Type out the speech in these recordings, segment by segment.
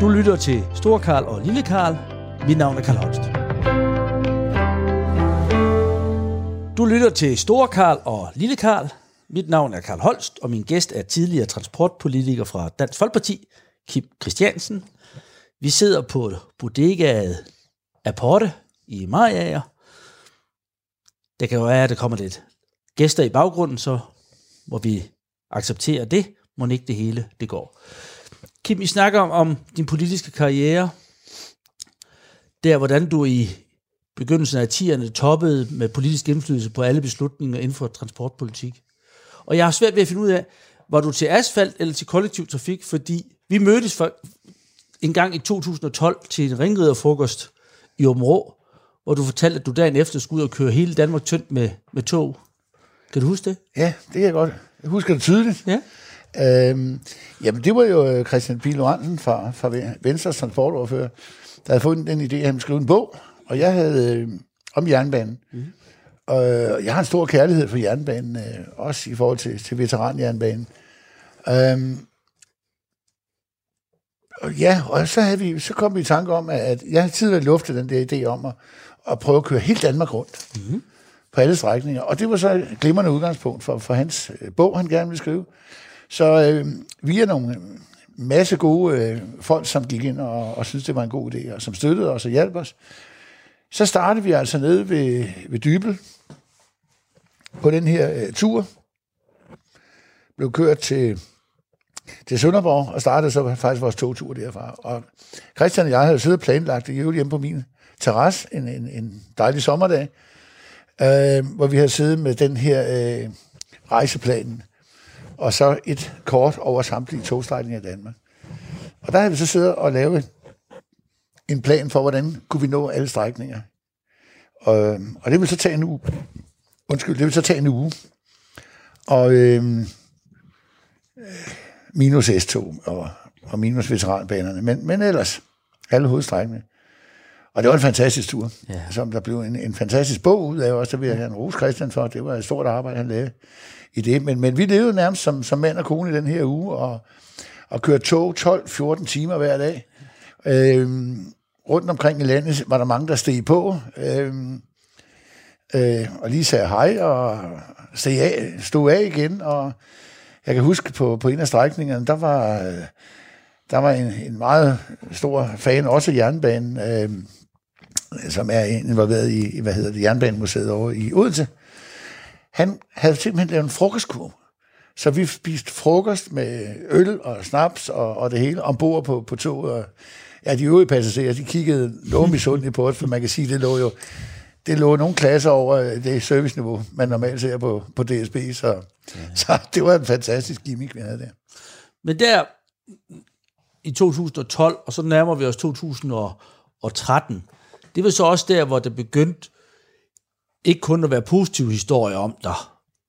Du lytter til Stor Karl og Lille Karl. Mit navn er Karl Holst. Du lytter til Stor Karl og Lille Karl. Mit navn er Karl Holst, og min gæst er tidligere transportpolitiker fra Dansk Folkeparti, Kim Christiansen. Vi sidder på bodegaet Aporte i Mariager. Det kan jo være, at der kommer lidt gæster i baggrunden, så må vi acceptere det. Må ikke det hele det går. Kim, vi snakker om, om din politiske karriere. Der, hvordan du i begyndelsen af 10'erne toppede med politisk indflydelse på alle beslutninger inden for transportpolitik. Og jeg har svært ved at finde ud af, var du til asfalt eller til kollektiv trafik, fordi vi mødtes for en gang i 2012 til en ringriderfrokost i Åben Rå, hvor du fortalte, at du dagen efter skulle ud og køre hele Danmark tyndt med, med tog. Kan du huske det? Ja, det kan jeg godt. Jeg husker det tydeligt. Ja. Øhm, jamen, det var jo øh, Christian Pilo Hansen fra, fra Venstres transportoverfører, der havde fået den idé, at han ville skrive en bog, og jeg havde øh, om jernbanen. Mm. Og jeg har en stor kærlighed for jernbanen, øh, også i forhold til, til veteranjernbanen. Øhm, og ja, og så, havde vi, så kom vi i tanke om, at jeg havde tidligere luftet den der idé om at, at prøve at køre hele Danmark rundt. Mm. På alle strækninger. Og det var så et glimrende udgangspunkt for, for hans øh, bog, han gerne ville skrive. Så øh, vi er nogle masse gode øh, folk, som gik ind og, og syntes, det var en god idé, og som støttede os og hjalp os. Så startede vi altså nede ved, ved Dybel på den her øh, tur. Blev kørt til, til Sønderborg og startede så faktisk vores togtur derfra. Og Christian og jeg havde siddet og planlagt det hjemme på min terrasse en, en, en dejlig sommerdag, øh, hvor vi havde siddet med den her øh, rejseplanen og så et kort over samtlige togstrækninger i Danmark. Og der har vi så siddet og lavet en plan for, hvordan kunne vi nå alle strækninger. Og, og det vil så tage en uge. Undskyld, det vil så tage en uge. Og øhm, minus S-tog og, og minus veteranbanerne. Men, men ellers, alle hovedstrækninger. Og det var en fantastisk tur, ja. som der blev en, en fantastisk bog ud af også. Der vil jeg gerne rose Christian for. Det var et stort arbejde, han lavede i det. Men, men vi levede nærmest som, som mand og kone i den her uge, og, og kørte tog 12-14 timer hver dag. Øhm, rundt omkring i landet var der mange, der steg på, øhm, øh, og lige sagde hej, og steg af, stod af igen, og jeg kan huske på, på en af strækningerne, der var, øh, der var en, en meget stor fan, også jernbanen, øh, som er involveret i, hvad hedder det, Jernbanemuseet over i Odense. Han havde simpelthen lavet en frokostkurv. Så vi spiste frokost med øl og snaps og, og det hele ombord på, på toget. Og, ja, de øvrige passagerer, de kiggede noget misundeligt på os, for man kan sige, det lå jo det lå nogle klasser over det serviceniveau, man normalt ser på, på DSB, så, ja. så det var en fantastisk gimmick, vi havde der. Men der i 2012, og så nærmer vi os 2013, det var så også der, hvor det begyndte ikke kun at være positive historier om dig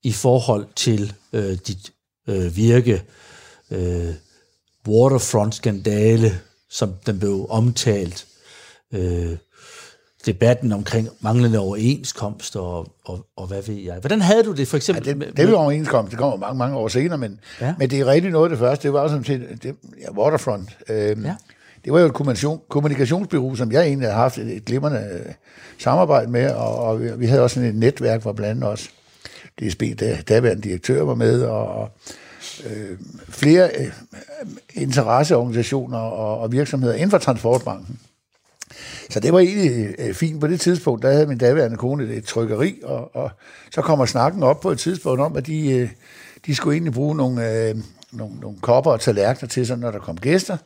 i forhold til øh, dit øh, virke. Øh, Waterfront-skandale, som den blev omtalt. Øh, debatten omkring manglende overenskomst og, og, og hvad ved jeg. Hvordan havde du det for eksempel? Ja, det, det var overenskomst, det kommer mange, mange år senere, men, ja. men det er rigtig noget af det første. Det var sådan set det, ja, Waterfront. Øh, ja. Det var jo et kommunikation, kommunikationsbyrå, som jeg egentlig har haft et, et glimrende øh, samarbejde med, og, og vi havde også sådan et netværk, hvor blandt andet også DSB, der daværende direktør var med, og, og øh, flere øh, interesseorganisationer og, og virksomheder inden for transportbranchen. Så det var egentlig øh, fint. På det tidspunkt, der havde min daværende kone et, et trykkeri, og, og så kommer snakken op på et tidspunkt om, at de, øh, de skulle egentlig bruge nogle, øh, nogle, nogle kopper og tallerkener til, sådan, når der kom gæster.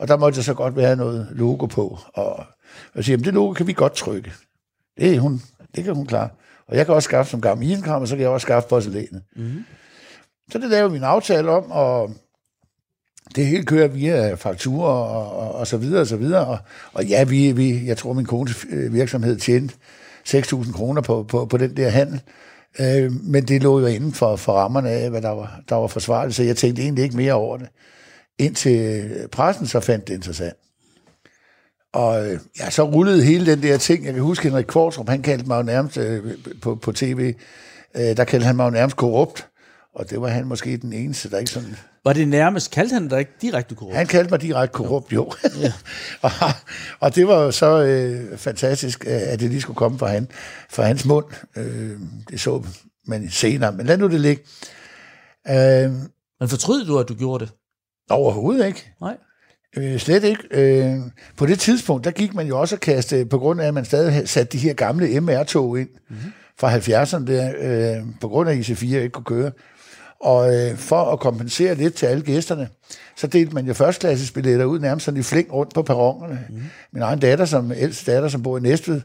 Og der måtte så godt være noget logo på. Og jeg siger, det logo kan vi godt trykke. Det, er hun, det kan hun klare. Og jeg kan også skaffe som gammel isenkram, og så kan jeg også skaffe porcelænet. Mm-hmm. Så det laver vi en aftale om, og det hele kører via fakturer og, og, og så videre og så videre. Og, og ja, vi, vi, jeg tror, min kones øh, virksomhed tjente 6.000 kroner på, på, på den der handel. Øh, men det lå jo inden for, for rammerne af, hvad der var, der var forsvarligt, så jeg tænkte egentlig ikke mere over det indtil pressen så fandt det interessant. Og øh, ja, så rullede hele den der ting. Jeg kan huske Henrik Kvartrup, han kaldte mig jo nærmest øh, på, på tv, øh, der kaldte han mig jo nærmest korrupt. Og det var han måske den eneste, der ikke sådan Var det nærmest, kaldte han dig ikke direkte korrupt? Han kaldte mig direkte korrupt, jo. Ja. og, og det var jo så øh, fantastisk, at det lige skulle komme fra, han, fra hans mund. Øh, det så man senere, men lad nu det ligge. Øh, men fortryd du, at du gjorde det? Overhovedet ikke. Nej. Øh, slet ikke. Øh, på det tidspunkt, der gik man jo også at kaste, på grund af, at man stadig satte de her gamle MR-tog ind mm-hmm. fra 70'erne, der, øh, på grund af IC4 ikke kunne køre. Og øh, for at kompensere lidt til alle gæsterne, så delte man jo førstklassesbilletter ud nærmest sådan i flæng rundt på perronerne. Mm. Min egen datter, som ældste datter, som bor i Næstved,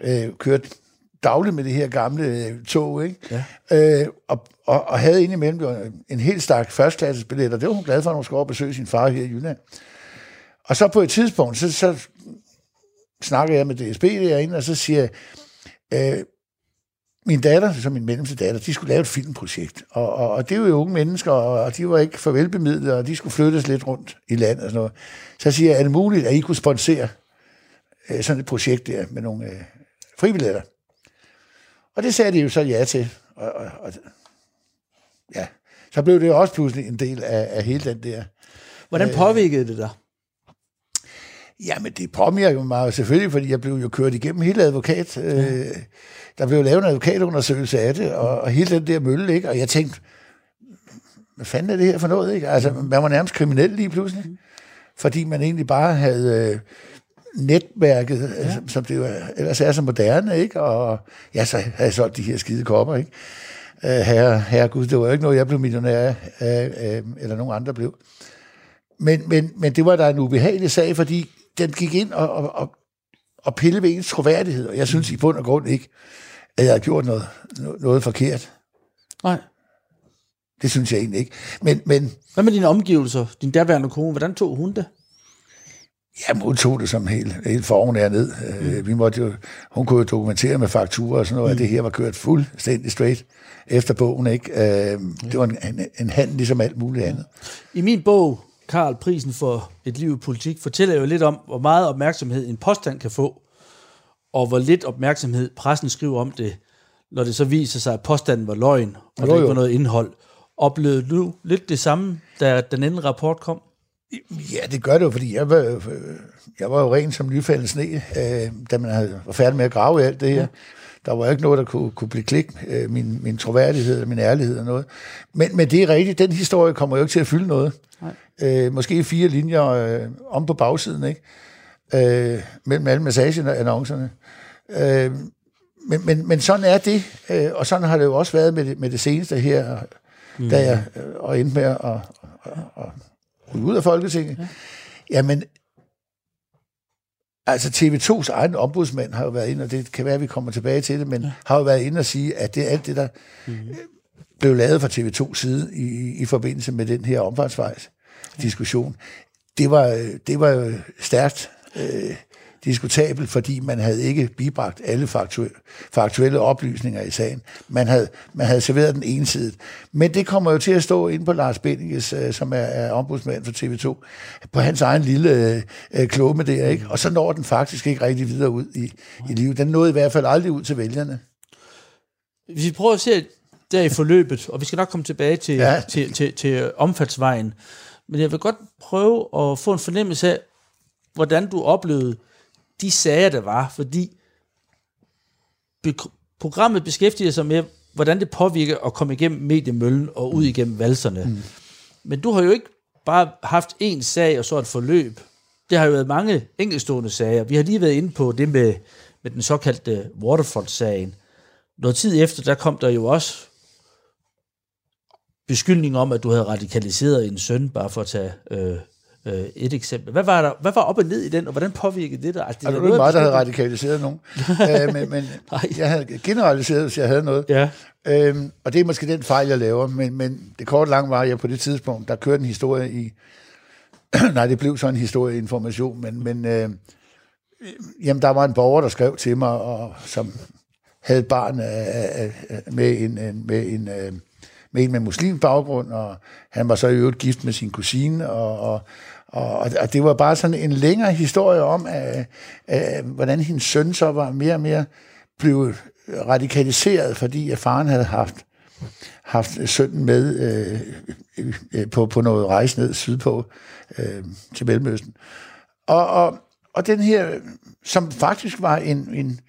øh, kørte dagligt med det her gamle øh, tog, ikke? Ja. Øh, og, og, og havde indimellem en helt stærk førstklasses og Det var hun glad for, når hun skulle over besøge sin far her i Jylland. Og så på et tidspunkt, så, så snakker jeg med DSB derinde, og så siger jeg, øh, min datter, som min mellemste datter, de skulle lave et filmprojekt. Og, og, og det var jo unge mennesker, og, og de var ikke for velbemidlede, og de skulle flyttes lidt rundt i landet og sådan noget. Så jeg siger er det muligt, at I kunne sponsere øh, sådan et projekt der med nogle øh, fribilletter? Og det sagde de jo så ja til. Og, og, og, ja, så blev det også pludselig en del af, af hele den der... Hvordan øh, påvirkede det dig? Jamen, det påvirkede mig selvfølgelig, fordi jeg blev jo kørt igennem hele advokat. Ja. Øh, der blev lavet en advokatundersøgelse af det, og, og hele den der mølle, ikke? Og jeg tænkte, hvad fanden er det her for noget, ikke? Altså, man var nærmest kriminel lige pludselig. Fordi man egentlig bare havde øh, netværket, ja. som, som det jo ellers er så moderne, ikke? Og ja, så havde jeg solgt de her skide kopper, ikke? Uh, herre, herre Gud, det var jo ikke noget, jeg blev millionær uh, uh, eller nogen andre blev. Men, men, men det var da en ubehagelig sag, fordi den gik ind og, og, og, og pille ved ens troværdighed, og jeg synes i bund og grund ikke, at jeg har gjort noget, noget forkert. Nej. Det synes jeg egentlig ikke. Men, men, Hvad med dine omgivelser? Din derværende kone, hvordan tog hun det? Jamen, hun tog det som helt, helt foran ned. Øh, mm. vi måtte jo, hun kunne jo dokumentere med fakturer og sådan noget, mm. at det her var kørt fuldstændig straight efter bogen. Ikke? Øh, det var en, en, en handel ligesom alt muligt andet. I min bog, Karl, prisen for et liv i politik, fortæller jo lidt om, hvor meget opmærksomhed en påstand kan få, og hvor lidt opmærksomhed pressen skriver om det, når det så viser sig, at påstanden var løgn, og jo, der ikke var noget indhold. Oplevede du lidt det samme, da den anden rapport kom? Ja, det gør det jo, fordi jeg var, jeg var jo ren som nyfældet sne, øh, da man havde, var færdig med at grave alt det her. Der var ikke noget, der kunne, kunne blive klik, øh, min, min troværdighed, min ærlighed og noget. Men, men det er rigtigt, den historie kommer jo ikke til at fylde noget. Nej. Øh, måske fire linjer øh, om på bagsiden, ikke? Øh, mellem alle massageannoncerne. Øh, men, men, men sådan er det, øh, og sådan har det jo også været med det, med det seneste her, mm. da jeg øh, og endte med at, at, at, at ud af Folketinget. Ja. Jamen, altså TV2's egen ombudsmand har jo været inde, og det kan være, at vi kommer tilbage til det, men ja. har jo været inde og sige, at det er alt det, der mm. blev lavet fra TV2's side i, i forbindelse med den her omfartsvejs diskussion. Det var, det var stærkt øh, diskutabel, fordi man havde ikke bibragt alle faktuelle, faktuelle oplysninger i sagen. Man havde, man havde serveret den ensidigt. Men det kommer jo til at stå inde på Lars Benninges, øh, som er, er ombudsmand for TV2, på hans egen lille øh, klumme der, ikke? Og så når den faktisk ikke rigtig videre ud i, i livet. Den nåede i hvert fald aldrig ud til vælgerne. Hvis vi prøver at se der i forløbet, og vi skal nok komme tilbage til, ja. til, til, til omfatsvejen, men jeg vil godt prøve at få en fornemmelse af, hvordan du oplevede de sager, der var, fordi programmet beskæftiger sig med, hvordan det påvirker at komme igennem mediemøllen og ud igennem valserne. Mm. Men du har jo ikke bare haft en sag og så et forløb. Det har jo været mange enkeltstående sager. Vi har lige været inde på det med, med den såkaldte Waterfront-sagen. Noget tid efter, der kom der jo også beskyldning om, at du havde radikaliseret en søn, bare for at tage øh, øh, et eksempel. Hvad var, der, hvad var op og ned i den, og hvordan påvirkede det dig? Altså, det, altså, det var mig, der havde radikaliseret nogen. uh, men men jeg havde generaliseret, hvis jeg havde noget. Ja. Uh, og det er måske den fejl, jeg laver. Men, men det kort langt var, at jeg på det tidspunkt, der kørte en historie i... Nej, det blev så en historie information, men, men uh, jamen, der var en borger, der skrev til mig, og som havde barn uh, med en, med en med en med muslim baggrund, og han var så i øvrigt gift med sin kusine, og, og, og, og det var bare sådan en længere historie om, at, at, hvordan hendes søn så var mere og mere blevet radikaliseret, fordi at faren havde haft haft sønnen med øh, øh, på, på noget rejse ned sydpå øh, til Mellemøsten. Og, og, og den her, som faktisk var en, en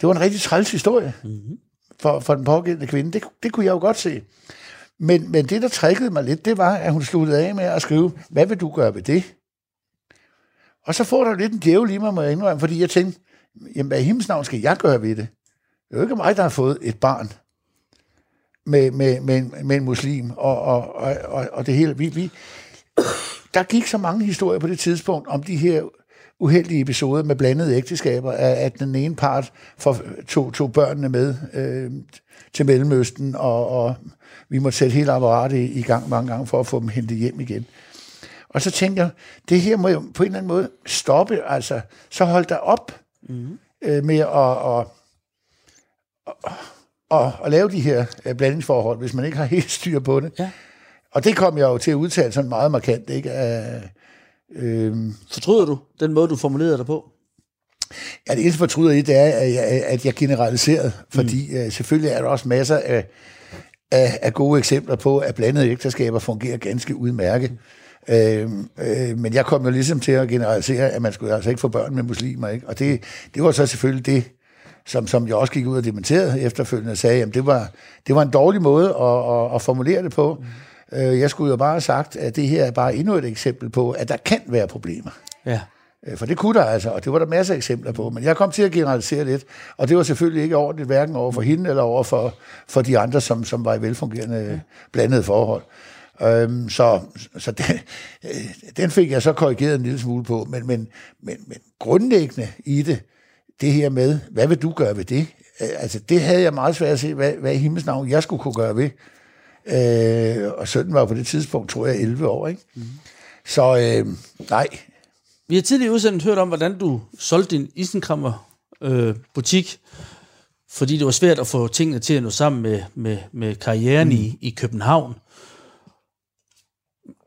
det var en rigtig træls historie mm-hmm. for, for den pågældende kvinde. Det, det kunne jeg jo godt se. Men, men det, der trækkede mig lidt, det var, at hun sluttede af med at skrive, hvad vil du gøre ved det? Og så får der lidt en djævel i mig, må jeg indrømme, fordi jeg tænkte, jamen hvad i himlens navn skal jeg gøre ved det? Det er jo ikke mig, der har fået et barn med, med, med, med en muslim, og, og, og, og det hele. Vi, vi, der gik så mange historier på det tidspunkt om de her uheldige episoder med blandede ægteskaber, at, den ene part for, tog, tog børnene med øh, til Mellemøsten, og, og vi måtte sætte hele apparatet i, gang mange gange for at få dem hentet hjem igen. Og så tænkte jeg, det her må jo på en eller anden måde stoppe, altså, så hold der op mm. øh, med at, at, at, at, at lave de her øh, blandingsforhold, hvis man ikke har helt styr på det. Ja. Og det kom jeg jo til at udtale sådan meget markant, ikke? Øh, Fortryder du den måde, du formulerede dig på? Ja, det eneste fortryder i, det er, at jeg, at jeg generaliserede, fordi mm. uh, selvfølgelig er der også masser af, af, af gode eksempler på, at blandede ægteskaber fungerer ganske udmærket. Øh, øh, men jeg kom jo ligesom til at generalisere, at man skulle altså ikke få børn med muslimer, ikke? Og det, det var så selvfølgelig det, som, som jeg også gik ud og dementerede efterfølgende og sagde, at det var, det var en dårlig måde at, at, at formulere det på. Mm. Øh, jeg skulle jo bare have sagt, at det her er bare endnu et eksempel på, at der kan være problemer. Ja. Øh, for det kunne der altså, og det var der masser af eksempler på. Men jeg kom til at generalisere lidt, og det var selvfølgelig ikke ordentligt, hverken over for hende eller over for, for de andre, som, som var i velfungerende blandede forhold. Øhm, så så den, øh, den fik jeg så korrigeret en lille smule på, men, men, men, men grundlæggende i det, det her med, hvad vil du gøre ved det? Øh, altså, det havde jeg meget svært at se, hvad, hvad i himmels navn jeg skulle kunne gøre ved. Øh, og sønnen var på det tidspunkt, tror jeg, 11 år, ikke? Mm. Så øh, nej. Vi har tidligere udsendt hørt om, hvordan du solgte din isenkrammer øh, butik, fordi det var svært at få tingene til at nå sammen med, med, med karrieren mm. i, i København.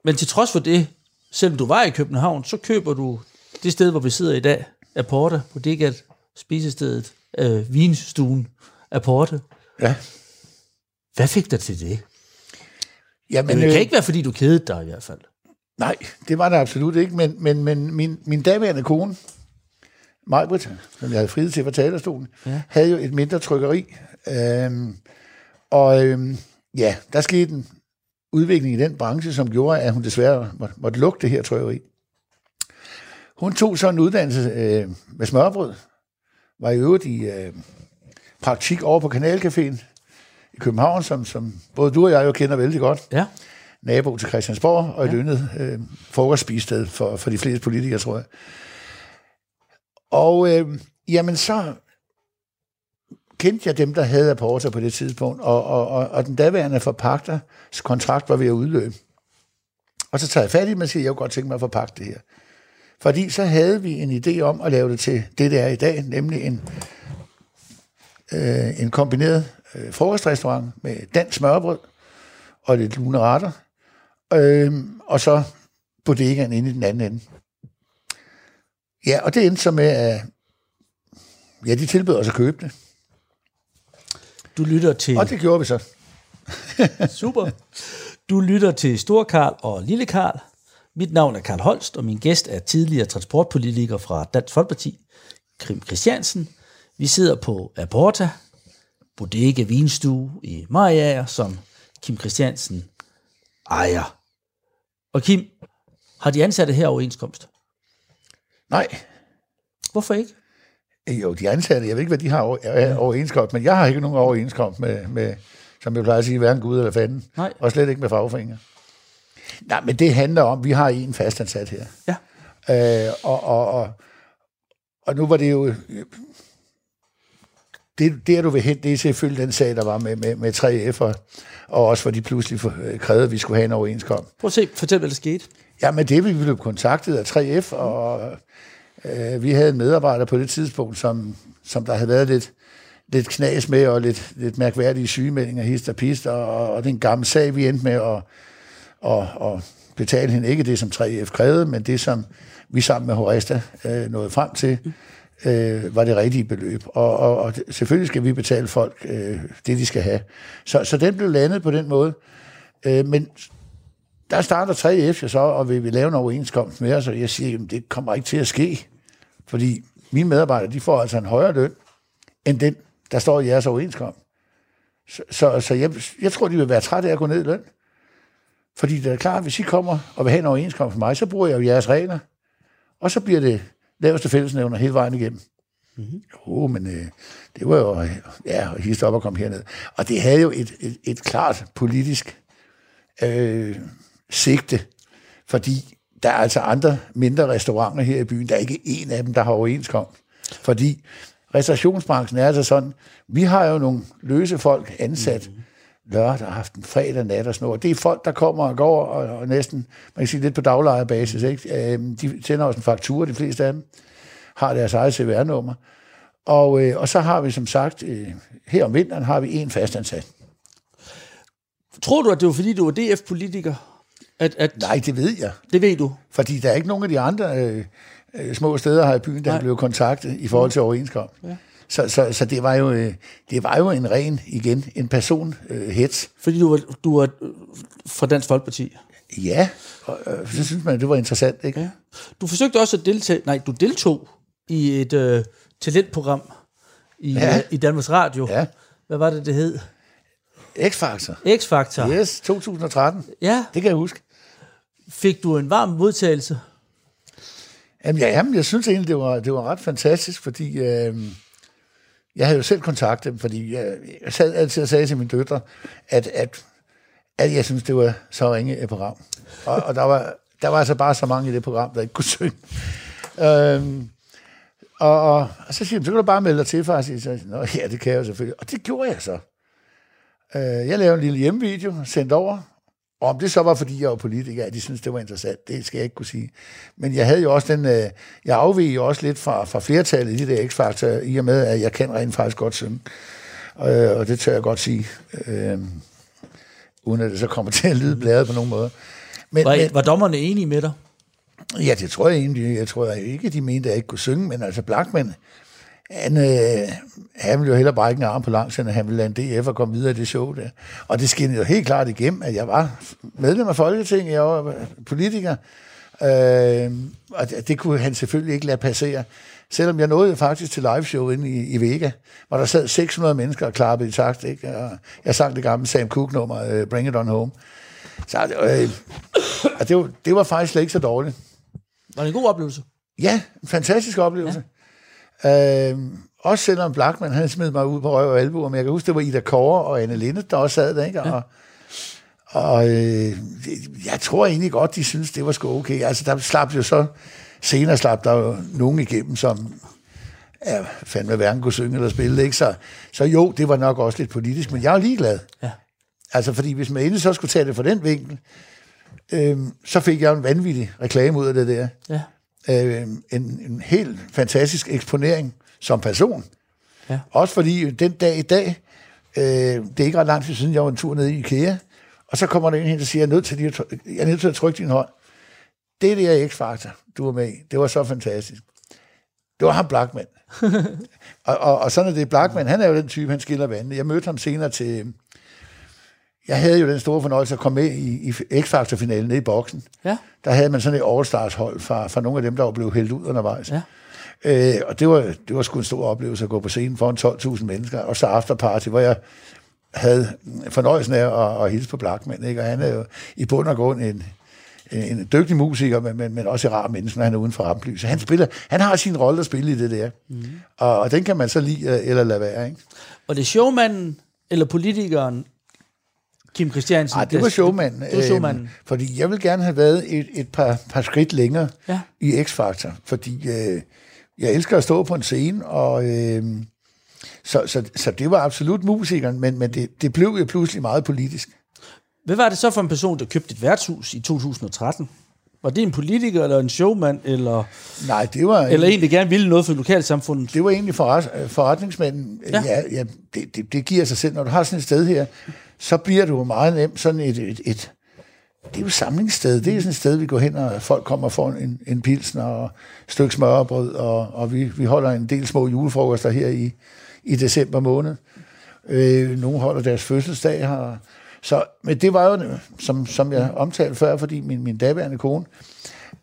Men til trods for det, selvom du var i København, så køber du det sted, hvor vi sidder i dag, Aporta, Bodegat, spisestedet, øh, vinstuen, Aporta. Ja. Hvad fik dig til det? Jamen, men det kan øh, ikke være, fordi du kedede dig i hvert fald. Nej, det var det absolut ikke, men, men, men min, min daværende kone, Majbrit, som jeg havde friet til fra talerstolen, ja. havde jo et mindre trykkeri. Øhm, og øhm, ja, der skete en udvikling i den branche, som gjorde, at hun desværre måtte, måtte lukke det her trykkeri. Hun tog så en uddannelse øh, med smørbrød, var i øvrigt i øh, praktik over på Kanalcaféen i København, som, som både du og jeg jo kender vældig godt. Ja. Nabo til Christiansborg, og et ja. yndet øh, frokostspisted for, for de fleste politikere, tror jeg. Og øh, jamen så kendte jeg dem, der havde apporter på det tidspunkt, og, og, og, og den daværende forpagters kontrakt var ved at udløbe. Og så tager jeg fat i dem og siger, jeg kunne godt tænke mig at forpagte det her. Fordi så havde vi en idé om at lave det til det, der er i dag, nemlig en, øh, en kombineret øh, frokostrestaurant med dansk smørbrød og lidt luneretter, øh, og så bodegaen inde i den anden ende. Ja, og det endte så med, at ja, de tilbød os at købe det. Du lytter til... Og det gjorde vi så. Super. Du lytter til Stor Karl og Lille Karl. Mit navn er Karl Holst, og min gæst er tidligere transportpolitiker fra Dansk Folkeparti, Krim Christiansen. Vi sidder på Aporta, Bodega Vinstue i Mariager, som Kim Christiansen ejer. Og Kim, har de ansatte her overenskomst? Nej. Hvorfor ikke? Jo, de ansatte, jeg ved ikke, hvad de har over, overenskomst, men jeg har ikke nogen overenskomst med, med som jeg plejer at sige, hverken Gud eller fanden. Nej. Og slet ikke med fagforeninger. Nej, men det handler om, vi har en fastansat her. Ja. Øh, og, og, og, og nu var det jo... Det, det du vil hen, det er selvfølgelig den sag, der var med, med, med 3F, og, og også for de pludselig øh, krævede, at vi skulle have en overenskomst. Prøv at se, fortæl, hvad der skete. Ja, men det vi blev kontaktet af 3F, og øh, vi havde en medarbejder på det tidspunkt, som, som der havde været lidt, lidt knas med, og lidt, lidt mærkværdige sygemeldinger, hist og pist, og, og det er en gammel sag, vi endte med at og, og betale hende ikke det, som 3F krævede, men det, som vi sammen med Horesta øh, nåede frem til øh, var det rigtige beløb. Og, og, og selvfølgelig skal vi betale folk øh, det, de skal have. Så, så den blev landet på den måde. Øh, men der starter 3F jo så, og vil vi lave en overenskomst med os, og jeg siger, at det kommer ikke til at ske, fordi mine medarbejdere, de får altså en højere løn, end den, der står i jeres overenskomst. Så, så, så jeg, jeg tror, de vil være trætte af at gå ned i løn. Fordi det er klart, hvis I kommer og vil have en overenskomst med mig, så bruger jeg jo jeres regler. Og så bliver det laveste fællesnævner hele vejen igennem. Mm-hmm. Jo, men øh, det var jo, ja, hisse op og komme herned. Og det havde jo et, et, et klart politisk øh, sigte, fordi der er altså andre mindre restauranter her i byen. Der er ikke en af dem, der har overenskomst. Fordi restaurationsbranchen er altså sådan, vi har jo nogle løse folk ansat mm-hmm. Lørdag aften, fredag nat og sådan noget. Det er folk, der kommer og går, og, og næsten, man kan sige lidt på daglejerbasis, ikke? Øh, de sender os en faktur, de fleste af dem har deres eget CVR-nummer. Og, øh, og så har vi som sagt, øh, her om vinteren har vi en fastansat. Tror du, at det var fordi, du var DF-politiker? At, at, Nej, det ved jeg. Det ved du? Fordi der er ikke nogen af de andre øh, øh, små steder her i byen, der Nej. blev kontaktet i forhold til overenskomst. Ja. Så, så, så det, var jo, øh, det var jo en ren, igen, en person øh, hets. Fordi du var, du var fra Dansk Folkeparti? Ja, og øh, så synes man, det var interessant, ikke? Ja. Du forsøgte også at deltage, nej, du deltog i et øh, talentprogram i, ja. øh, i Danmarks Radio. Ja. Hvad var det, det hed? X-Factor. X-Factor. Yes, 2013. Ja. Det kan jeg huske. Fik du en varm modtagelse? Jamen, ja, jamen jeg synes egentlig, det var, det var ret fantastisk, fordi øh, jeg havde jo selv kontaktet dem, fordi jeg, jeg sad altid og sagde til mine døtre, at, at, at jeg synes, det var så ringe et program. Og, og der, var, der var altså bare så mange i det program, der ikke kunne synge. Øhm, og, og, og så siger de, så kan du bare melde dig til, far. Så jeg, Nå, ja, det kan jeg jo selvfølgelig. Og det gjorde jeg så. Øh, jeg lavede en lille hjemmevideo, sendt over, og om det så var, fordi jeg var politiker, at de synes det var interessant, det skal jeg ikke kunne sige. Men jeg havde jo også den, øh, jeg afveg jo også lidt fra, fra flertallet i de der X-Factor, i og med, at jeg kan rent faktisk godt synge. Øh, og det tør jeg godt sige, øh, uden at det så kommer til at lyde blæret på nogen måde. Men, var, men, var dommerne enige med dig? Ja, det tror jeg egentlig. Jeg tror ikke, de mente, at jeg ikke kunne synge, men altså Blackman, han, øh, han ville jo hellere brække en arm på langs, end han ville lade en DF og komme videre i det show der. Og det skinnede jo helt klart igennem, at jeg var medlem af Folketinget, jeg var politiker, øh, og det, det kunne han selvfølgelig ikke lade passere. Selvom jeg nåede faktisk til liveshow inde i, i Vega, hvor der sad 600 mennesker og klappede i takt, ikke? og jeg sang det gamle Sam Cooke-nummer, uh, Bring It On Home. Så øh, det, var, det var faktisk slet ikke så dårligt. Var det en god oplevelse? Ja, en fantastisk oplevelse. Ja. Øh, også selvom Blackman, han smed mig ud på røv og albu, men jeg kan huske, det var Ida Kåre og Anne Linde, der også sad der, ikke? Ja. Og, og øh, jeg tror egentlig godt, de synes, det var sgu okay. Altså, der slap jo så, senere slap der jo nogen igennem, som ja, fandme hverken kunne synge eller spille, ikke? Så, så jo, det var nok også lidt politisk, men jeg er ligeglad. Ja. Altså, fordi hvis man endelig så skulle tage det fra den vinkel, øh, så fik jeg en vanvittig reklame ud af det der. Ja. Øh, en, en helt fantastisk eksponering som person. Ja. Også fordi den dag i dag, øh, det er ikke ret lang tid siden, jeg var en tur nede i IKEA, og så kommer der en hen, og siger, jeg er nødt til, at, jeg er nødt til at trykke din hånd. Det er det her X-faktor, du var med i. Det var så fantastisk. Det var ham Blackman. og, og, og sådan er det. Blackman, han er jo den type, han skiller vandet. Jeg mødte ham senere til, jeg havde jo den store fornøjelse at komme med i, i X-Factor-finalen nede i boksen. Ja. Der havde man sådan et All-Stars-hold fra, fra nogle af dem, der var blevet hældt ud undervejs. Ja. Øh, og det var, det var sgu en stor oplevelse at gå på scenen foran 12.000 mennesker, og så afterparty, hvor jeg havde fornøjelsen af at, at hilse på Blackman, ikke? og han er jo i bund og grund en, en dygtig musiker, men, men, men også en rar menneske, når han er uden for ramplys. Så han, spiller, han har sin rolle at spille i det der, mm. og, og den kan man så lide eller lade være. Ikke? Og det er showmanden eller politikeren, Kim Christiansen. Nej, det var showmanden. Det var showmanden. Øhm, fordi jeg vil gerne have været et, et par, par skridt længere ja. i X-Factor, fordi øh, jeg elsker at stå på en scene, og øh, så, så, så det var absolut musikeren, men, men det, det blev jo pludselig meget politisk. Hvad var det så for en person, der købte et værtshus i 2013? Var det en politiker, eller en showmand, eller, Nej, det var eller en, der gerne ville noget for lokalsamfundet? Det var egentlig forret, forretningsmanden. Ja. Ja, ja, det, det, det giver sig selv. Når du har sådan et sted her, så bliver du meget nemt sådan et, et, et det er jo et samlingssted. Det er sådan et sted, vi går hen, og folk kommer og får en, en pilsner og et stykke smørbrød, og, og vi, vi holder en del små julefrokoster her i, i december måned. Øh, nogle holder deres fødselsdag her. Så, men det var jo, som, som jeg omtalte før, fordi min, min daværende kone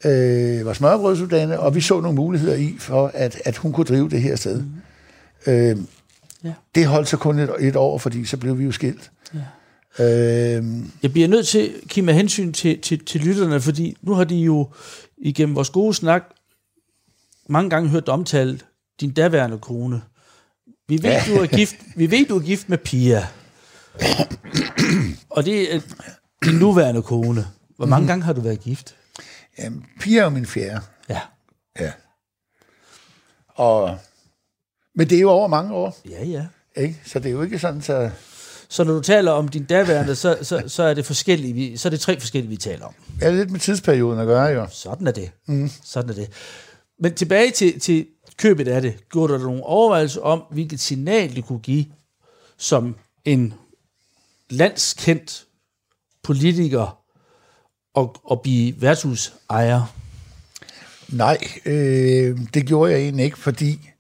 øh, var smørbrødsuddannet, og vi så nogle muligheder i, for at, at hun kunne drive det her sted. Mm. Øh, ja. Det holdt så kun et, et år, fordi så blev vi jo skilt. Øh, jeg bliver nødt til, Kim, med hensyn til, til, til lytterne, fordi nu har de jo igennem vores gode snak mange gange hørt omtalt din daværende kone. Vi ved, ja. du er gift, vi ved, du er gift med Pia. Og det er din nuværende kone. Hvor mange mm. gange har du været gift? Jamen, Pia er min fjerde. Ja. Ja. Og, men det er jo over mange år. Ja, ja. Ikke? Så det er jo ikke sådan, så... Så når du taler om din daværende, så, så, så er det forskellige, så er det tre forskellige, vi taler om. Ja, lidt med tidsperioden at gøre, jo. Sådan er det. Mm. Sådan er det. Men tilbage til, til købet af det. Gjorde du nogle overvejelser om, hvilket signal det kunne give som en landskendt politiker og, og blive værtshusejer? Nej, øh, det gjorde jeg egentlig ikke, fordi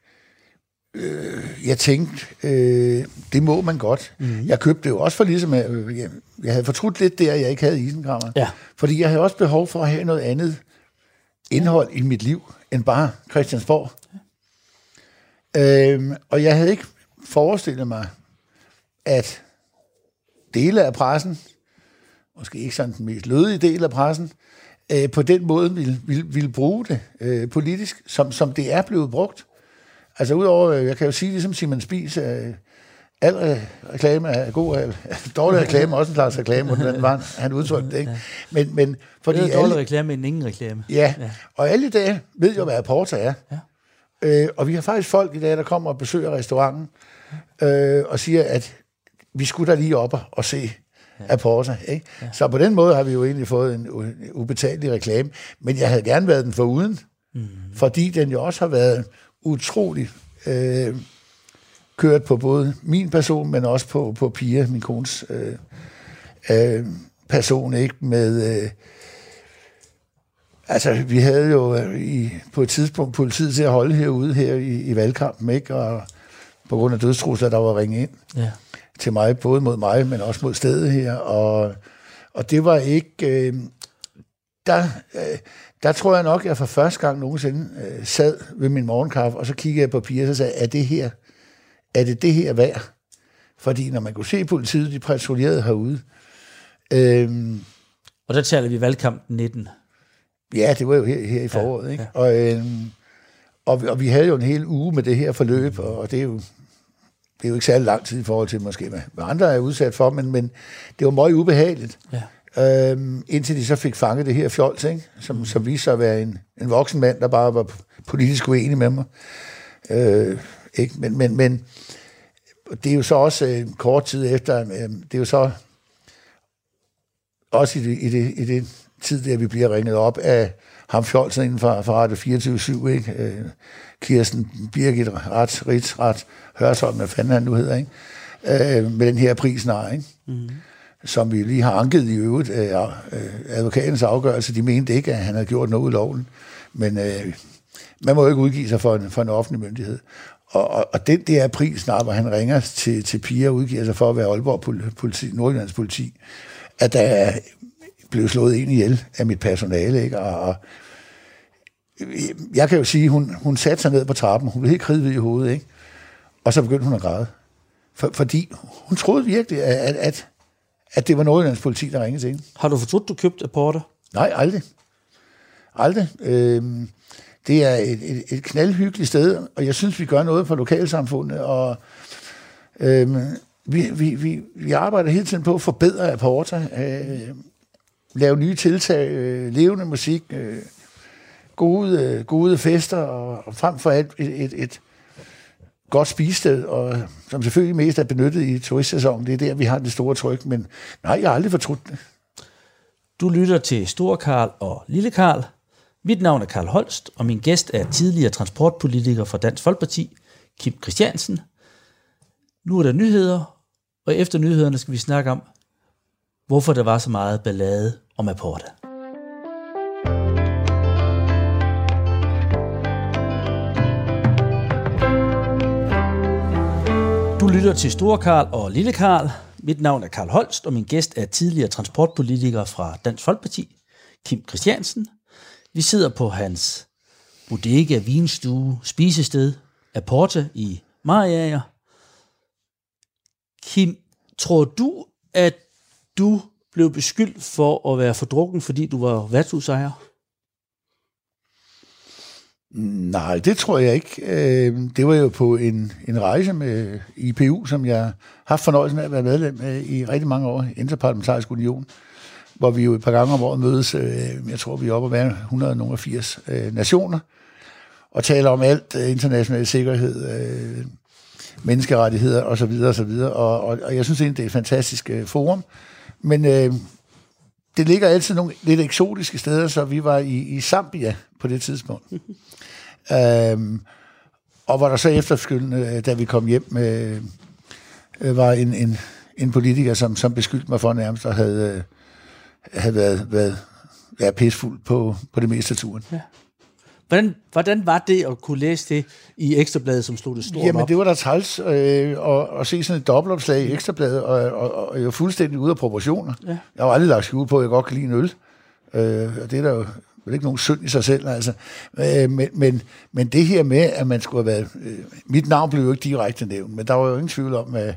øh, jeg tænkte, øh, det må man godt. Mm. Jeg købte det jo også for ligesom, øh, jeg, jeg havde fortrudt lidt der, jeg ikke havde isenkrammer. Ja. Fordi jeg havde også behov for at have noget andet indhold ja. i mit liv, end bare Christiansborg. Ja. Øh, og jeg havde ikke forestillet mig, at dele af pressen, måske ikke sådan den mest lødige del af pressen, øh, på den måde ville, ville, ville bruge det øh, politisk, som, som det er blevet brugt. Altså udover, øh, jeg kan jo sige, ligesom Simon Spies, øh, al reklame er god, øh, dårlig reklame er også en slags reklame, hvordan var han udtrykte det, ikke? Men, men fordi det er dårlig alle, reklame, men ingen reklame. Ja, ja, og alle i dag ved jo, hvad Aporta er. Ja. Øh, og vi har faktisk folk i dag, der kommer og besøger restauranten, øh, og siger, at vi skulle da lige op og se ja. Aporta. Ikke? Ja. Så på den måde har vi jo egentlig fået en ubetalelig reklame, men jeg havde gerne været den for uden, mm. fordi den jo også har været utrolig øh, kørt på både min person, men også på, på Pia, min kones øh, øh, person, ikke? Med, øh, altså, vi havde jo øh, i, på et tidspunkt politiet til at holde herude her i, i valgkampen, ikke? Og på grund af dødstrusler, der var ringet ind ja. til mig, både mod mig, men også mod stedet her, og, og det var ikke... Øh, der, øh, der tror jeg nok, at jeg for første gang nogensinde øh, sad ved min morgenkaffe, og så kiggede jeg på piger, og sagde, er det her, er det det her værd? Fordi når man kunne se politiet, de patruljerede herude. Øhm, og der taler vi valgkamp 19. Ja, det var jo her, her i foråret. Ja, ikke? Ja. Og, øhm, og, og vi havde jo en hel uge med det her forløb, og, og det er jo det er jo ikke særlig lang tid i forhold til måske, hvad andre er udsat for, men, men det var meget ubehageligt. Ja. Øhm, indtil de så fik fanget det her fjols, ikke? Som, som viste sig at være en, en voksen mand, der bare var politisk uenig med mig. Øh, ikke? Men, men, men det er jo så også øh, kort tid efter, øh, det er jo så også i det, i det, i det tid, der vi bliver ringet op af ham fjolsen inden for, for Radio 24-7, ikke? Øh, Kirsten Birgit Ret, Rit, Ret, Hørsholm, hvad fanden han nu hedder, ikke? Øh, med den her pris, nej, ikke? Mm som vi lige har anket i øvrigt, øh, øh, advokatens afgørelse, de mente ikke, at han havde gjort noget ulovligt. Men øh, man må jo ikke udgive sig for en, for en offentlig myndighed. Og, og, og den der pris, hvor han ringer til, til piger og udgiver sig for at være Aalborg politi, Nordjyllands politi, at der er blevet slået ind ihjel af mit personale, ikke? Og, og jeg kan jo sige, hun, hun satte sig ned på trappen, hun blev helt kridhvid i hovedet, ikke? Og så begyndte hun at græde. For, fordi hun troede virkelig, at, at, at det var Nordjyllands politi, der ringede til hende. Har du fortrudt, du købte Porter? Nej, aldrig. Aldrig. Øhm, det er et, et, et knaldhyggeligt sted, og jeg synes, vi gør noget for lokalsamfundet, og øhm, vi, vi, vi, vi arbejder hele tiden på at forbedre Porter, øh, lave nye tiltag, øh, levende musik, øh, gode, øh, gode fester, og, og frem for alt et, et, et godt spisested, og øh, som selvfølgelig mest er benyttet i turistsæsonen. Det er der, vi har det store tryk, men nej, jeg har aldrig fortrudt det. Du lytter til Stor Karl og Lille Karl. Mit navn er Karl Holst, og min gæst er tidligere transportpolitiker fra Dansk Folkeparti, Kim Christiansen. Nu er der nyheder, og efter nyhederne skal vi snakke om, hvorfor der var så meget ballade om Aporta. Lytter til Store Karl og Lille Karl. Mit navn er Karl Holst, og min gæst er tidligere transportpolitiker fra Dansk Folkeparti, Kim Christiansen. Vi sidder på hans bodega, vinstue, spisested, Aporta i Mariager. Kim, tror du, at du blev beskyldt for at være fordrukken, fordi du var værtshusejer? Nej, det tror jeg ikke. Øh, det var jo på en, en rejse med IPU, som jeg har haft fornøjelsen af at være medlem af i rigtig mange år, Interparlamentarisk Union, hvor vi jo et par gange om året mødes, øh, jeg tror vi er oppe at være 180 øh, nationer, og taler om alt international sikkerhed, menneskerettigheder osv. osv. Og, og, og jeg synes egentlig, det er et fantastisk forum. Men øh, det ligger altid nogle lidt eksotiske steder, så vi var i, i Zambia på det tidspunkt. øhm, og hvor der så efterfølgende, da vi kom hjem, øh, øh, var en, en, en politiker, som, som beskyldte mig for nærmest at have, øh, have været, været, været pisfuld på, på det meste af turen. Ja. Hvordan, hvordan var det at kunne læse det i Ekstrabladet, som stod det stort Jamen, op? det var da træls øh, at, at se sådan et dobbeltopslag i Ekstrabladet, og, og, og var fuldstændig ude af proportioner. Ja. Jeg har aldrig lagt skjul på, at jeg godt kan lide en øl. Øh, og det er der jo vel ikke nogen synd i sig selv, altså. Øh, men, men, men det her med, at man skulle have været... Øh, mit navn blev jo ikke direkte nævnt, men der var jo ingen tvivl om, øh,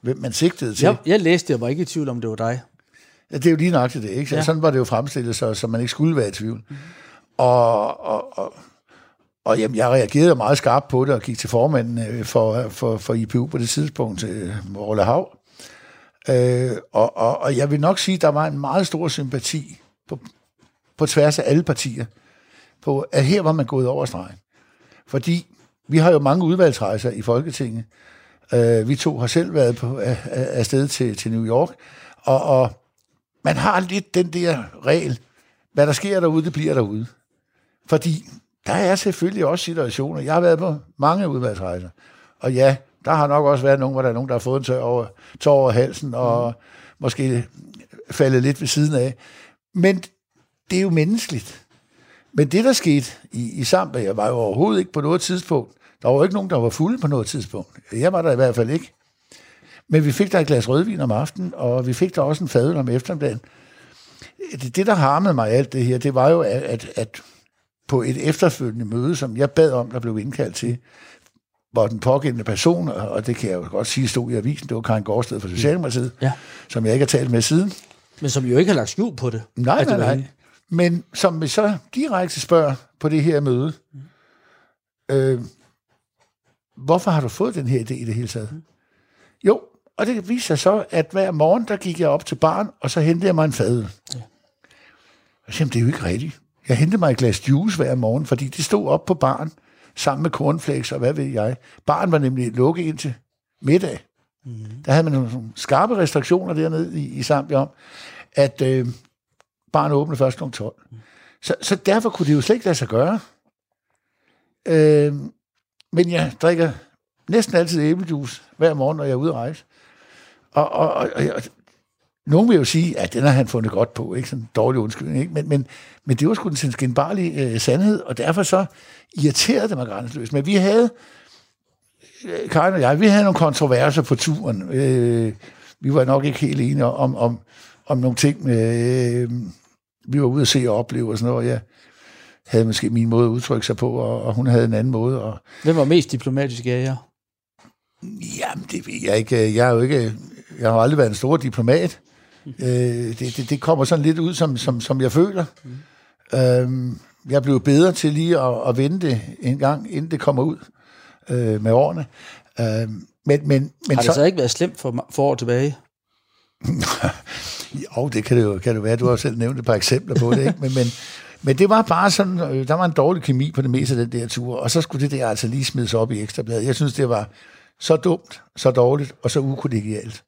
hvem man sigtede til. Jeg, jeg læste det, og var ikke i tvivl om, det var dig. Ja, det er jo lige nøjagtigt det, ikke? Så, ja. Sådan var det jo fremstillet, så, så man ikke skulle være i tvivl. Mm. Og, og, og, og jamen, jeg reagerede meget skarpt på det og gik til formanden for, for, for IPU på det tidspunkt, Rolle Hav. Øh, og, og, og jeg vil nok sige, at der var en meget stor sympati på, på tværs af alle partier, på at her var man gået over stregen. Fordi vi har jo mange udvalgsrejser i Folketinget. Øh, vi to har selv været på afsted til, til New York, og, og man har lidt den der regel, hvad der sker derude, det bliver derude. Fordi der er selvfølgelig også situationer. Jeg har været på mange udvalgsrejser. Og ja, der har nok også været nogen, hvor der er nogen, der har fået en tør over, tør over halsen, og mm. måske faldet lidt ved siden af. Men det er jo menneskeligt. Men det, der skete i, i Zambia, var jo overhovedet ikke på noget tidspunkt. Der var jo ikke nogen, der var fulde på noget tidspunkt. Jeg var der i hvert fald ikke. Men vi fik der et glas rødvin om aftenen, og vi fik der også en fadøl om eftermiddagen. Det, det, der harmede mig alt det her, det var jo, at, at, at på et efterfølgende møde, som jeg bad om, der blev indkaldt til, hvor den pågældende person, og det kan jeg jo godt sige, stod i avisen, det var Karin Gårdsted fra Socialdemokratiet, ja. som jeg ikke har talt med siden. Men som jo ikke har lagt skjul på det. Nej, nej, nej. Men som vi så direkte spørger på det her møde, øh, hvorfor har du fået den her idé i det hele taget? Jo, og det viser sig så, at hver morgen, der gik jeg op til barn, og så hentede jeg mig en fadøl. Ja. Og siger, det er jo ikke rigtigt. Jeg hentede mig et glas juice hver morgen, fordi det stod op på barn, sammen med cornflakes og hvad ved jeg. Barn var nemlig lukket ind til middag. Mm. Der havde man nogle skarpe restriktioner dernede i, i Zambia om, at øh, barn åbnede først kl. 12. Så, så derfor kunne det jo slet ikke lade sig gøre. Øh, men jeg drikker næsten altid æblejuice hver morgen, når jeg er ude at rejse. Og, og, og, og nogen vil jo sige, at den har han fundet godt på, ikke? Sådan en dårlig undskyldning, ikke? Men, men, men det var sgu den skinbarlige øh, sandhed, og derfor så irriterede det mig grænseløst. Men vi havde, øh, Karin og jeg, vi havde nogle kontroverser på turen. Øh, vi var nok ikke helt enige om, om, om nogle ting. Med, øh, vi var ude at se og opleve og sådan noget, og jeg havde måske min måde at udtrykke sig på, og, og hun havde en anden måde. Og, Hvem var mest diplomatisk af jer? Jamen, det ved jeg ikke. Jeg er jo ikke... Jeg har aldrig været en stor diplomat. Øh, det, det, det kommer sådan lidt ud, som, som, som jeg føler. Mm. Øh, jeg blev bedre til lige at, at vente en gang, inden det kommer ud øh, med årene. Øh, men, men, men Har det så, så ikke været slemt for, for år tilbage? jo, det kan det jo kan det være. Du har selv nævnt et par eksempler på det, ikke? Men, men, men det var bare sådan, øh, der var en dårlig kemi på det meste af den der tur, og så skulle det der altså lige smides op i ekstrabladet. Jeg synes, det var så dumt, så dårligt og så ukollegialt.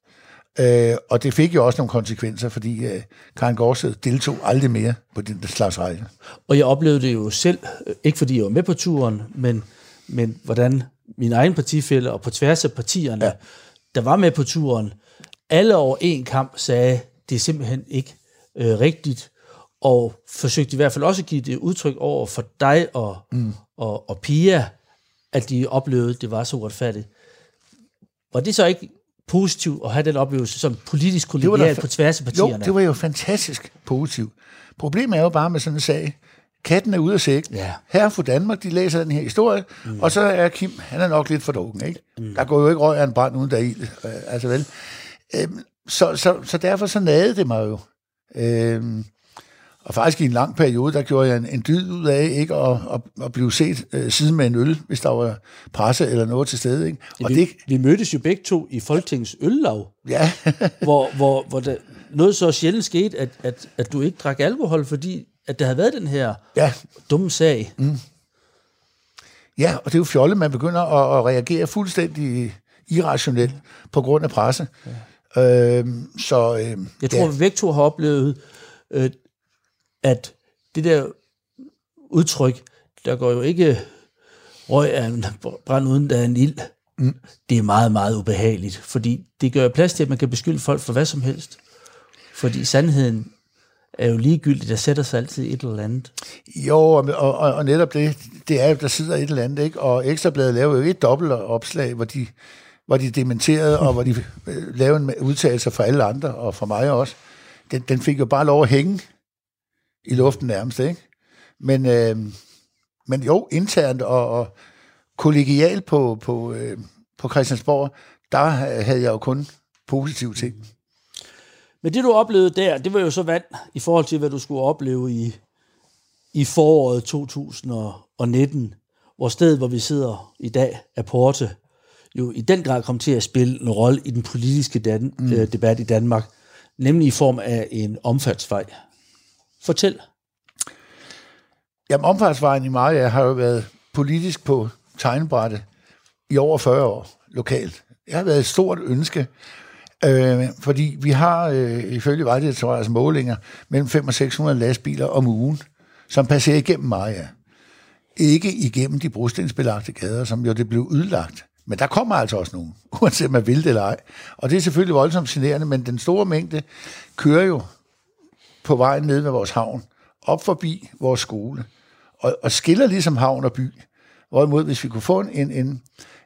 Øh, og det fik jo også nogle konsekvenser, fordi øh, Karin Gårdsted deltog aldrig mere på den slags rejse. Og jeg oplevede det jo selv, ikke fordi jeg var med på turen, men, men hvordan min egen partifælde og på tværs af partierne, ja. der var med på turen, alle over en kamp sagde, det er simpelthen ikke øh, rigtigt, og forsøgte i hvert fald også at give det udtryk over for dig og, mm. og, og Pia, at de oplevede, at det var så uretfærdigt. Var det så ikke positivt at have den oplevelse som politisk kollegial på tværs af partierne? Jo, det var jo fantastisk positivt. Problemet er jo bare med sådan en sag, katten er ude af sæk. Ja. Her for Danmark, de læser den her historie, mm. og så er Kim, han er nok lidt for drukken, ikke? Mm. Der går jo ikke røg af en brand uden der ild, øh, altså vel. Øhm, så, så, så derfor så nagede det mig jo. Øhm, og faktisk i en lang periode, der gjorde jeg en, en dyd ud af ikke at, at, at blive set øh, siden med en øl, hvis der var presse eller noget til stede. Ikke? Og vi, det, vi mødtes jo begge to i Folketingets øllav, ja. hvor, hvor, hvor der, noget så sjældent skete, at, at, at du ikke drak alkohol, fordi at der havde været den her ja. dumme sag. Mm. Ja, og det er jo fjollet, man begynder at, at reagere fuldstændig irrationelt på grund af presse. Ja. Øhm, så, øhm, Jeg tror, ja. vi begge to har oplevet, øh, at det der udtryk, der går jo ikke røg af en brand uden der er en ild, mm. det er meget, meget ubehageligt, fordi det gør plads til, at man kan beskylde folk for hvad som helst. Fordi sandheden er jo ligegyldigt, der sætter sig altid et eller andet. Jo, og, og, og netop det, det er jo, der sidder et eller andet, ikke? Og Ekstrabladet laver jo et dobbelt opslag, hvor de, hvor de dementerede, og hvor de øh, lavede en udtalelse for alle andre, og for mig også. Den, den fik jo bare lov at hænge i luften nærmest, ikke? Men, øh, men jo, internt og, og kollegialt på, på, øh, på Christiansborg, der øh, havde jeg jo kun positive ting. Men det, du oplevede der, det var jo så vand i forhold til, hvad du skulle opleve i, i foråret 2019, hvor stedet, hvor vi sidder i dag, er Porte, jo i den grad kom til at spille en rolle i den politiske dan- mm. øh, debat i Danmark, nemlig i form af en omfartsvej. Fortæl. Jamen, omfartsvejen i Maja har jo været politisk på tegnbrættet i over 40 år lokalt. Det har været et stort ønske, øh, fordi vi har øh, ifølge Vejdirektoratets målinger mellem 500 og 600 lastbiler om ugen, som passerer igennem Maja. Ikke igennem de brostensbelagte gader, som jo det blev udlagt. Men der kommer altså også nogen, uanset om man vil det eller ej. Og det er selvfølgelig voldsomt generende, men den store mængde kører jo på vejen ned ved vores havn, op forbi vores skole, og, og skiller ligesom havn og by. Hvorimod, hvis vi kunne få en, en,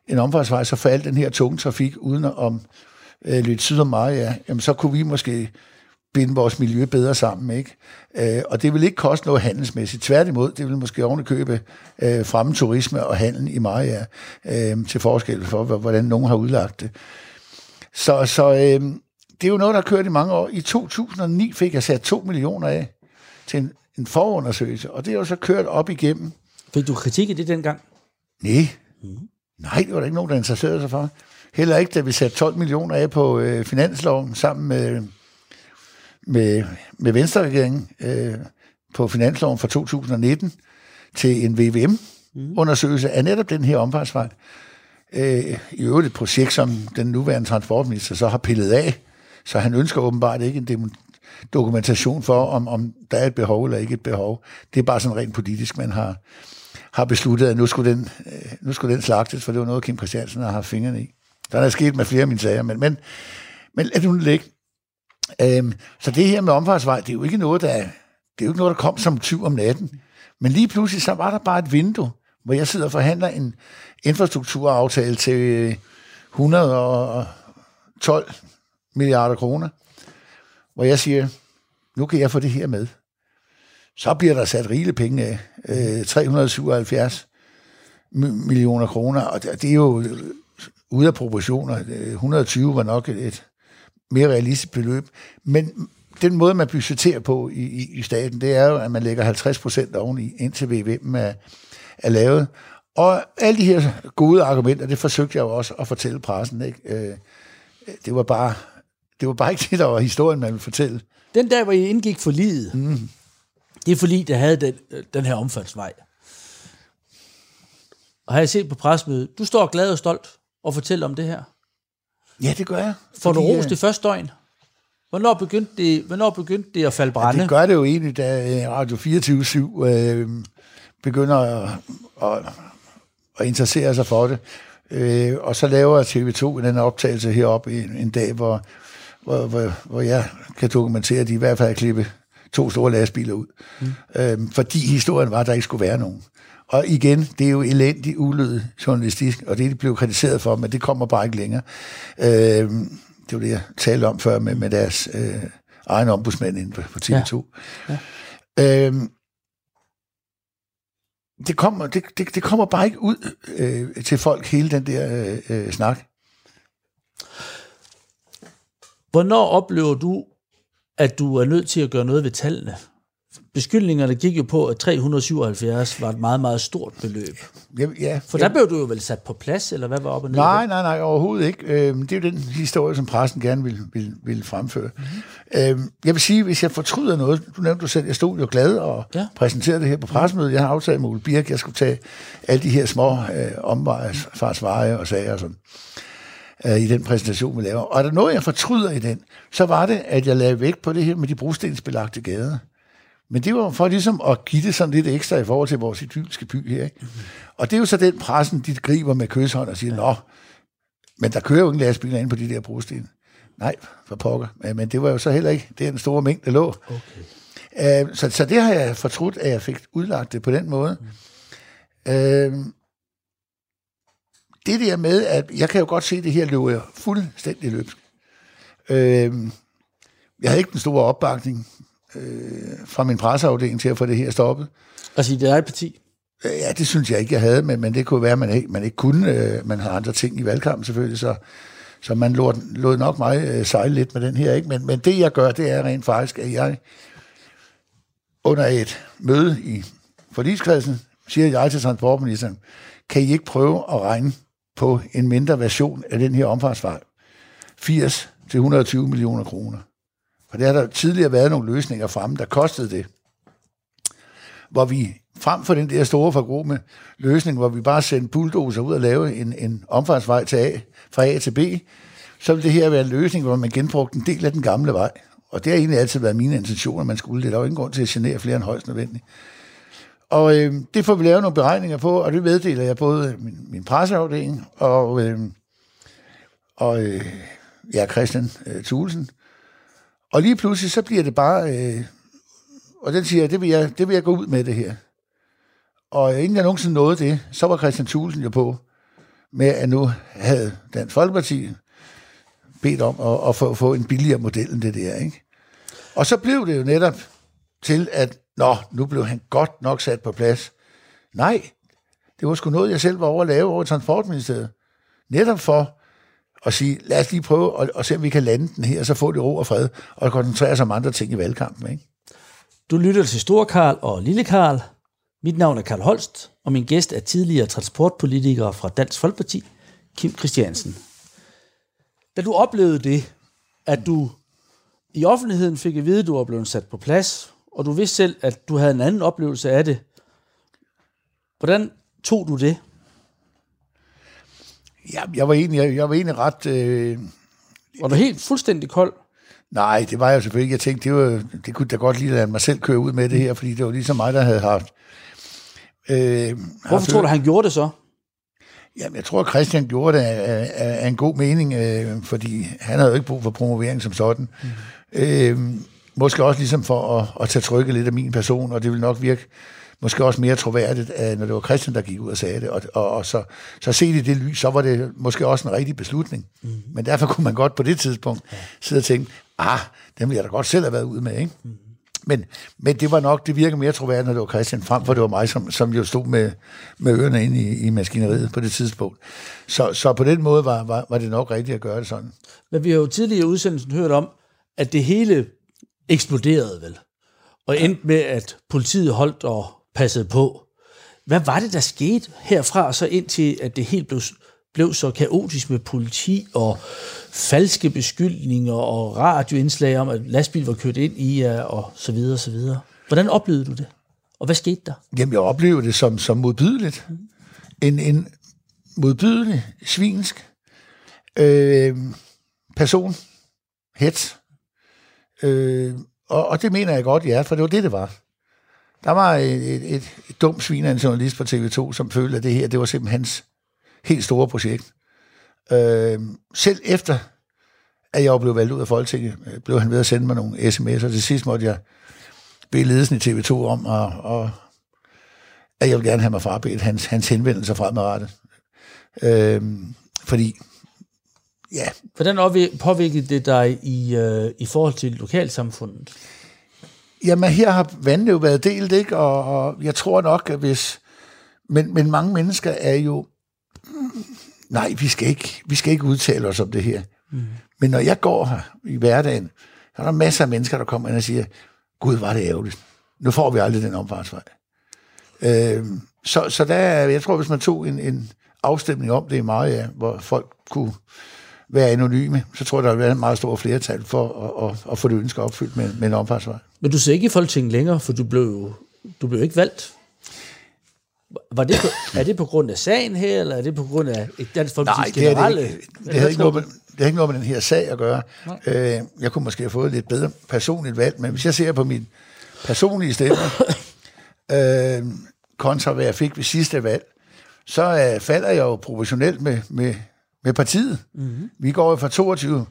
en omfartsvej, så faldt den her tunge trafik uden om øh, lidt syd om Maja, jamen så kunne vi måske binde vores miljø bedre sammen. Ikke? Øh, og det vil ikke koste noget handelsmæssigt. Tværtimod, det vil måske oven købe øh, fremme turisme og handel i Maja, øh, til forskel for, hvordan nogen har udlagt det. Så, så øh, det er jo noget, der har kørt i mange år. I 2009 fik jeg sat 2 millioner af til en, en forundersøgelse, og det er jo så kørt op igennem. Fik du kritik i det dengang? Nej. Mm. Nej, det var der ikke nogen, der interesserede sig for. Heller ikke, da vi satte 12 millioner af på øh, finansloven sammen med, med, med Venstre-regeringen øh, på finansloven for 2019 til en VVM-undersøgelse af netop den her omfartsvej. Øh, I øvrigt et projekt, som den nuværende transportminister så har pillet af, så han ønsker åbenbart ikke en dokumentation for, om, om der er et behov eller ikke et behov. Det er bare sådan rent politisk, man har, har besluttet, at nu skulle, den, øh, nu skulle den slagtes, for det var noget, Kim Christiansen har haft fingrene i. Der er sket med flere af mine sager, men, men, men lad nu ligge. Øhm, så det her med omfartsvej, det er jo ikke noget, der, det er jo ikke noget, der kom som tyv om natten. Men lige pludselig, så var der bare et vindue, hvor jeg sidder og forhandler en infrastrukturaftale til øh, 112 milliarder kroner, hvor jeg siger, nu kan jeg få det her med. Så bliver der sat rigelige penge af. Øh, 377 millioner kroner, og det, det er jo øh, ude af proportioner. Øh, 120 var nok et mere realistisk beløb. Men den måde, man budgeterer på i, i, i staten, det er jo, at man lægger 50 procent oveni, indtil VVM er, er lavet. Og alle de her gode argumenter, det forsøgte jeg jo også at fortælle pressen. Ikke? Øh, det var bare det var bare ikke det, der var historien, man ville fortælle. Den dag, hvor I indgik for livet, mm. det er fordi, der havde den, den her omfaldsvej. Og har jeg set på presmødet, du står glad og stolt og fortæller om det her. Ja, det gør jeg. Får du ros øh, det første døgn? Hvornår begyndte det, hvornår begyndte det at falde brænde? Ja, det gør det jo egentlig, da øh, Radio 24 øh, begynder at, at, at interessere sig for det. Øh, og så laver TV2 den optagelse heroppe en, en dag, hvor hvor, hvor, hvor jeg kan dokumentere, at de i hvert fald har klippet to store lastbiler ud. Mm. Øhm, fordi historien var, at der ikke skulle være nogen. Og igen, det er jo elendig, ulød journalistisk, og det er de blev kritiseret for, men det kommer bare ikke længere. Øhm, det var det, jeg talte om før med, med deres øh, egen ombudsmand inde på, på TV2. Ja. Ja. Øhm, det kommer, det, det, det kommer bare ikke ud øh, til folk, hele den der øh, øh, snak. Hvornår oplever du, at du er nødt til at gøre noget ved tallene? Beskyldningerne gik jo på, at 377 var et meget, meget stort beløb. Ja, ja, For der blev du jo vel sat på plads, eller hvad var op og ned? Nej, nej, nej, overhovedet ikke. Øhm, det er jo den historie, som pressen gerne vil, vil, vil fremføre. Mm-hmm. Øhm, jeg vil sige, hvis jeg fortryder noget, du nævnte du selv, jeg stod jo glad og ja. præsenterede det her på pressemødet. Jeg har aftalt med Ole Birk, jeg skulle tage alle de her små øh, omvejsfarsveje og sager og sådan øh, i den præsentation, vi laver. Og er der noget, jeg fortryder i den, så var det, at jeg lagde vægt på det her med de brugstensbelagte gader. Men det var for ligesom at give det sådan lidt ekstra i forhold til vores idylliske by her. Ikke? Mm-hmm. Og det er jo så den pressen, de griber med kysshånd og siger, ja. nå, men der kører jo ingen lastbiler ind på de der brosten. Nej, for pokker. Men det var jo så heller ikke det er den store mængde, der lå. Okay. Øh, så, så det har jeg fortrudt, at jeg fik udlagt det på den måde. Mm. Øh, det der med, at jeg kan jo godt se, at det her løber fuldstændig løbsk. Øh, jeg havde ikke den store opbakning øh, fra min presseafdeling til at få det her stoppet. Altså i det eget parti? Ja, det synes jeg ikke, jeg havde, men, men det kunne være, at man ikke, man ikke kunne. Øh, man har andre ting i valgkampen selvfølgelig, så, så man lod, lod nok mig øh, sejle lidt med den her. ikke. Men, men det, jeg gør, det er rent faktisk, at jeg under et møde i forligskredsen, siger jeg til transportministeren, kan I ikke prøve at regne på en mindre version af den her omfartsvej? 80 til 120 millioner kroner. For der har der tidligere været nogle løsninger fremme, der kostede det. Hvor vi frem for den der store forgrumme løsning, hvor vi bare sendte bulldozer ud og lave en, en omfartsvej til A, fra A til B, så ville det her være en løsning, hvor man genbrugte en del af den gamle vej. Og det har egentlig altid været mine intentioner, man skulle. Det der var ingen grund til at genere flere end højst nødvendigt. Og øh, det får vi lavet nogle beregninger på, og det meddeler jeg både min, min presseafdeling og, øh, og øh, ja, Christian øh, Thulesen, og lige pludselig, så bliver det bare... Øh, og den siger, det vil, jeg, det vil jeg gå ud med det her. Og inden jeg nogensinde nåede det, så var Christian Thulsen jo på med, at nu havde Dansk Folkeparti bedt om at, at få, få en billigere model end det der, ikke? Og så blev det jo netop til, at nå, nu blev han godt nok sat på plads. Nej, det var sgu noget, jeg selv var over at lave over Transportministeriet. Netop for og sige, lad os lige prøve at, at se, om vi kan lande den her, og så få det ro og fred, og koncentrere sig om andre ting i valgkampen. Ikke? Du lytter til Stor Karl og Lille Karl. Mit navn er Karl Holst, og min gæst er tidligere transportpolitiker fra Dansk Folkeparti, Kim Christiansen. Da du oplevede det, at du i offentligheden fik at vide, at du var blevet sat på plads, og du vidste selv, at du havde en anden oplevelse af det, hvordan tog du det? Ja, jeg var egentlig, jeg, jeg var egentlig ret... Øh, var du helt fuldstændig kold? Nej, det var jeg selvfølgelig ikke. Jeg tænkte, det, var, det kunne da godt lige lade mig selv køre ud med det her, fordi det var ligesom mig, der havde haft... Øh, Hvorfor haft, tror du, han gjorde det så? Jamen, jeg tror, at Christian gjorde det af, af, af en god mening, øh, fordi han havde jo ikke brug for promovering som sådan. Mm. Øh, måske også ligesom for at, at tage trykket lidt af min person, og det vil nok virke måske også mere troværdigt, når det var Christian, der gik ud og sagde det. Og, og, og så, så set i det lys, så var det måske også en rigtig beslutning. Mm. Men derfor kunne man godt på det tidspunkt ja. sidde og tænke, ah, den ville jeg da godt selv have været ude med, ikke? Mm. Men, men det var nok, det virker mere troværdigt, når det var Christian, frem for det var mig, som, som jo stod med, med ørerne inde i, i maskineriet på det tidspunkt. Så, så på den måde var, var, var det nok rigtigt at gøre det sådan. Men vi har jo tidligere i udsendelsen hørt om, at det hele eksploderede vel, og endte med, at politiet holdt og passede på. Hvad var det, der skete herfra og så indtil, at det helt blev, blev så kaotisk med politi og falske beskyldninger og radioindslag om, at lastbil var kørt ind i og så videre og så videre. Hvordan oplevede du det? Og hvad skete der? Jamen, jeg oplevede det som, som modbydeligt. Mm. En, en modbydelig, svinsk øh, person. Het. Øh, og, og det mener jeg godt, ja, for det var det, det var. Der var et, et, et, et dumt svin af en journalist på TV2, som følte, at det her, det var simpelthen hans helt store projekt. Øh, selv efter, at jeg blev valgt ud af Folketinget, øh, blev han ved at sende mig nogle sms'er, til sidst måtte jeg bede ledelsen i TV2 om, og, og, at jeg vil gerne have mig frabedt hans, hans henvendelser fremadrettet. Øh, fordi, ja... Hvordan påvirkede det dig i, øh, i forhold til lokalsamfundet? Jamen, her har vandene jo været delt, ikke? Og, og jeg tror nok, at hvis... Men, men mange mennesker er jo... Nej, vi skal ikke, vi skal ikke udtale os om det her. Mm. Men når jeg går her i hverdagen, så er der masser af mennesker, der kommer ind og siger, Gud, var det ærgerligt. Nu får vi aldrig den omfartsvej. Øh, så, så der, jeg tror, hvis man tog en, en afstemning om det i meget, ja, hvor folk kunne være anonyme, så tror jeg, der ville være en meget stor flertal for at, at, at få det ønske opfyldt med, med en omfartsvej. Men du ser ikke i Folketinget længere, for du blev, du blev ikke valgt. Var det på, er det på grund af sagen her, eller er det på grund af et dansk folkepartis generelle? Nej, det, det, det, havde ikke noget med, det har ikke noget med den her sag at gøre. Øh, jeg kunne måske have fået lidt bedre personligt valg, men hvis jeg ser på min personlige stemmer, øh, kontra hvad jeg fik ved sidste valg, så øh, falder jeg jo proportionelt med, med, med partiet. Mm-hmm. Vi går jo fra 22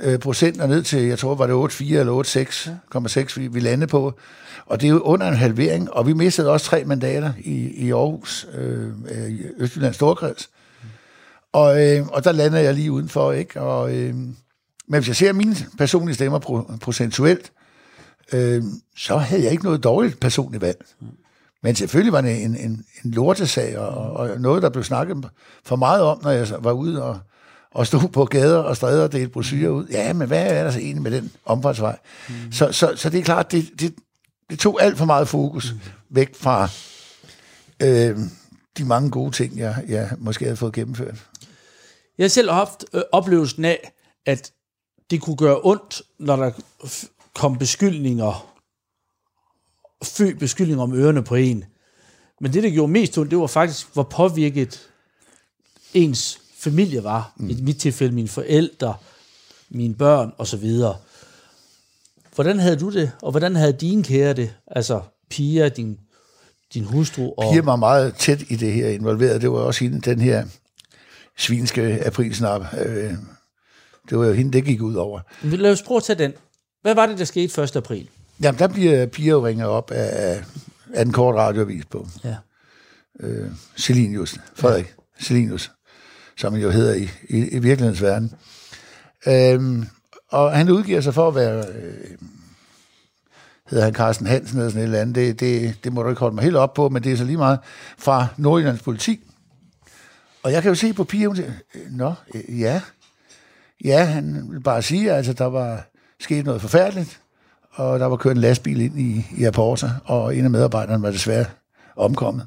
øh, procent og ned til, jeg tror, var det 8,4 eller 8,6,6, vi, vi landede på. Og det er jo under en halvering, og vi mistede også tre mandater i, i Aarhus, øh, i Østjyllands Storkreds. Og, øh, og der lander jeg lige udenfor, ikke? Og, øh, men hvis jeg ser mine personlige stemmer pro, procentuelt, øh, så havde jeg ikke noget dårligt personligt valg. Men selvfølgelig var det en, en, en lortesag, og, og noget, der blev snakket for meget om, når jeg var ude og, og stod på gader og stræder og delte brosyrer ud. Ja, men hvad er der så egentlig med den omfartsvej? Mm. Så, så, så det er klart, det, det, det tog alt for meget fokus mm. væk fra øh, de mange gode ting, jeg, jeg måske havde fået gennemført. Jeg har selv haft øh, oplevelsen af, at det kunne gøre ondt, når der kom beskyldninger fø beskyldning om ørerne på en. Men det, der gjorde mest ondt, det var faktisk, hvor påvirket ens familie var. Mm. I mit tilfælde mine forældre, mine børn osv. Hvordan havde du det, og hvordan havde dine kære det? Altså Pia, din, din hustru. Og... Pia var meget tæt i det her involveret. Det var også hende, den her svinske aprilsnap. Øh, det var jo hende, det gik ud over. Lad os prøve at tage den. Hvad var det, der skete 1. april? Jamen, der bliver Pia ringet op af, af den korte radioavis på. Ja. Øh, Selinius, Frederik ja. Selinius, som jo hedder i, i, i virkelighedens verden. Øhm, og han udgiver sig for at være, øh, hedder han Carsten Hansen eller sådan et eller andet, det, det, det må du ikke holde mig helt op på, men det er så lige meget fra Nordjyllands politi. Og jeg kan jo se på piger, hun siger, øh, nå, øh, ja, ja, han vil bare sige, at altså, der var sket noget forfærdeligt, og der var kørt en lastbil ind i, i Aporta, og en af medarbejderne var desværre omkommet.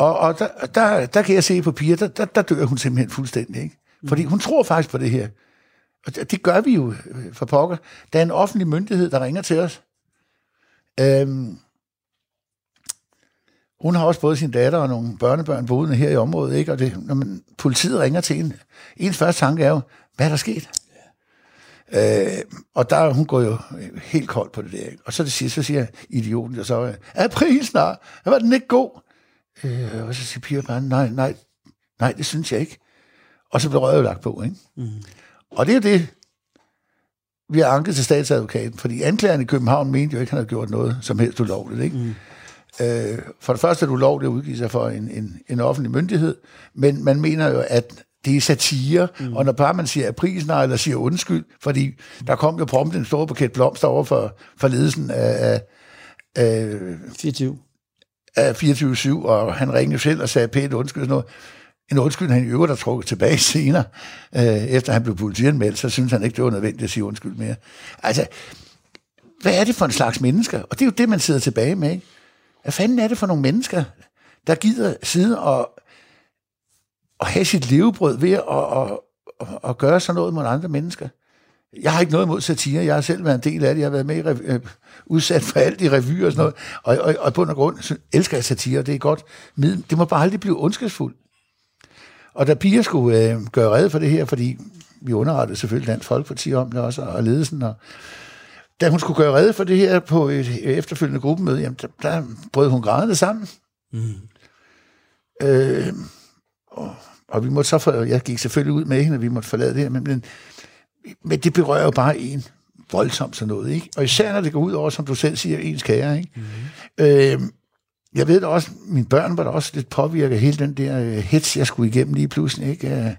Og, og der, der, der kan jeg se på Pia, der, der, der dør hun simpelthen fuldstændig. Ikke? Fordi hun tror faktisk på det her. Og det, gør vi jo øh, for pokker. Der er en offentlig myndighed, der ringer til os. Øhm, hun har også både sin datter og nogle børnebørn boende her i området, ikke? og det, når man, politiet ringer til en, ens første tanke er jo, hvad er der sket? Øh, og der hun går jo helt koldt på det der. Og så det sidste, så siger idioten, og så er prisen snart? Var den ikke god? Øh, og så siger Pia bare, nej, nej, nej, det synes jeg ikke. Og så bliver røvet lagt på, ikke? Mm. Og det er det, vi har anket til statsadvokaten, fordi anklageren i København mente jo ikke, at han havde gjort noget som helst ulovligt, ikke? Mm. Øh, for det første er det ulovligt at udgive sig for en, en, en offentlig myndighed, men man mener jo, at det er satire, mm. og når bare man siger prisen eller siger undskyld, fordi der kom jo prompt en stor buket blomster over for, for ledelsen af, af 24. Af 24-7, og han ringede selv og sagde pænt undskyld og sådan noget. En undskyld, han i øvrigt har trukket tilbage senere, øh, efter han blev politianmeldt, så synes han ikke, det var nødvendigt at sige undskyld mere. Altså, hvad er det for en slags mennesker? Og det er jo det, man sidder tilbage med, ikke? Hvad fanden er det for nogle mennesker, der gider sidde og og have sit levebrød ved at, og, og, og gøre sådan noget mod andre mennesker. Jeg har ikke noget imod satire. Jeg har selv været en del af det. Jeg har været med i rev- øh, udsat for alt i revy og sådan noget. Og, og, og på en grund så elsker jeg satire. Det er godt. Det må bare aldrig blive ondskabsfuldt. Og da Pia skulle øh, gøre redde for det her, fordi vi underrettede selvfølgelig Dansk Folkeparti om det også, og ledelsen, og da hun skulle gøre redde for det her på et efterfølgende gruppemøde, jamen, der, der brød hun grædende sammen. Mm. Øh, og og vi måtte så for, jeg gik selvfølgelig ud med hende, og vi måtte forlade det her, men, men men det berører jo bare en voldsomt sådan noget, ikke? Og især når det går ud over, som du selv siger, ens kære, ikke? Mm-hmm. Øh, jeg ved da også, mine børn var da også lidt påvirket af hele den der øh, hets, jeg skulle igennem lige pludselig, ikke? Øh,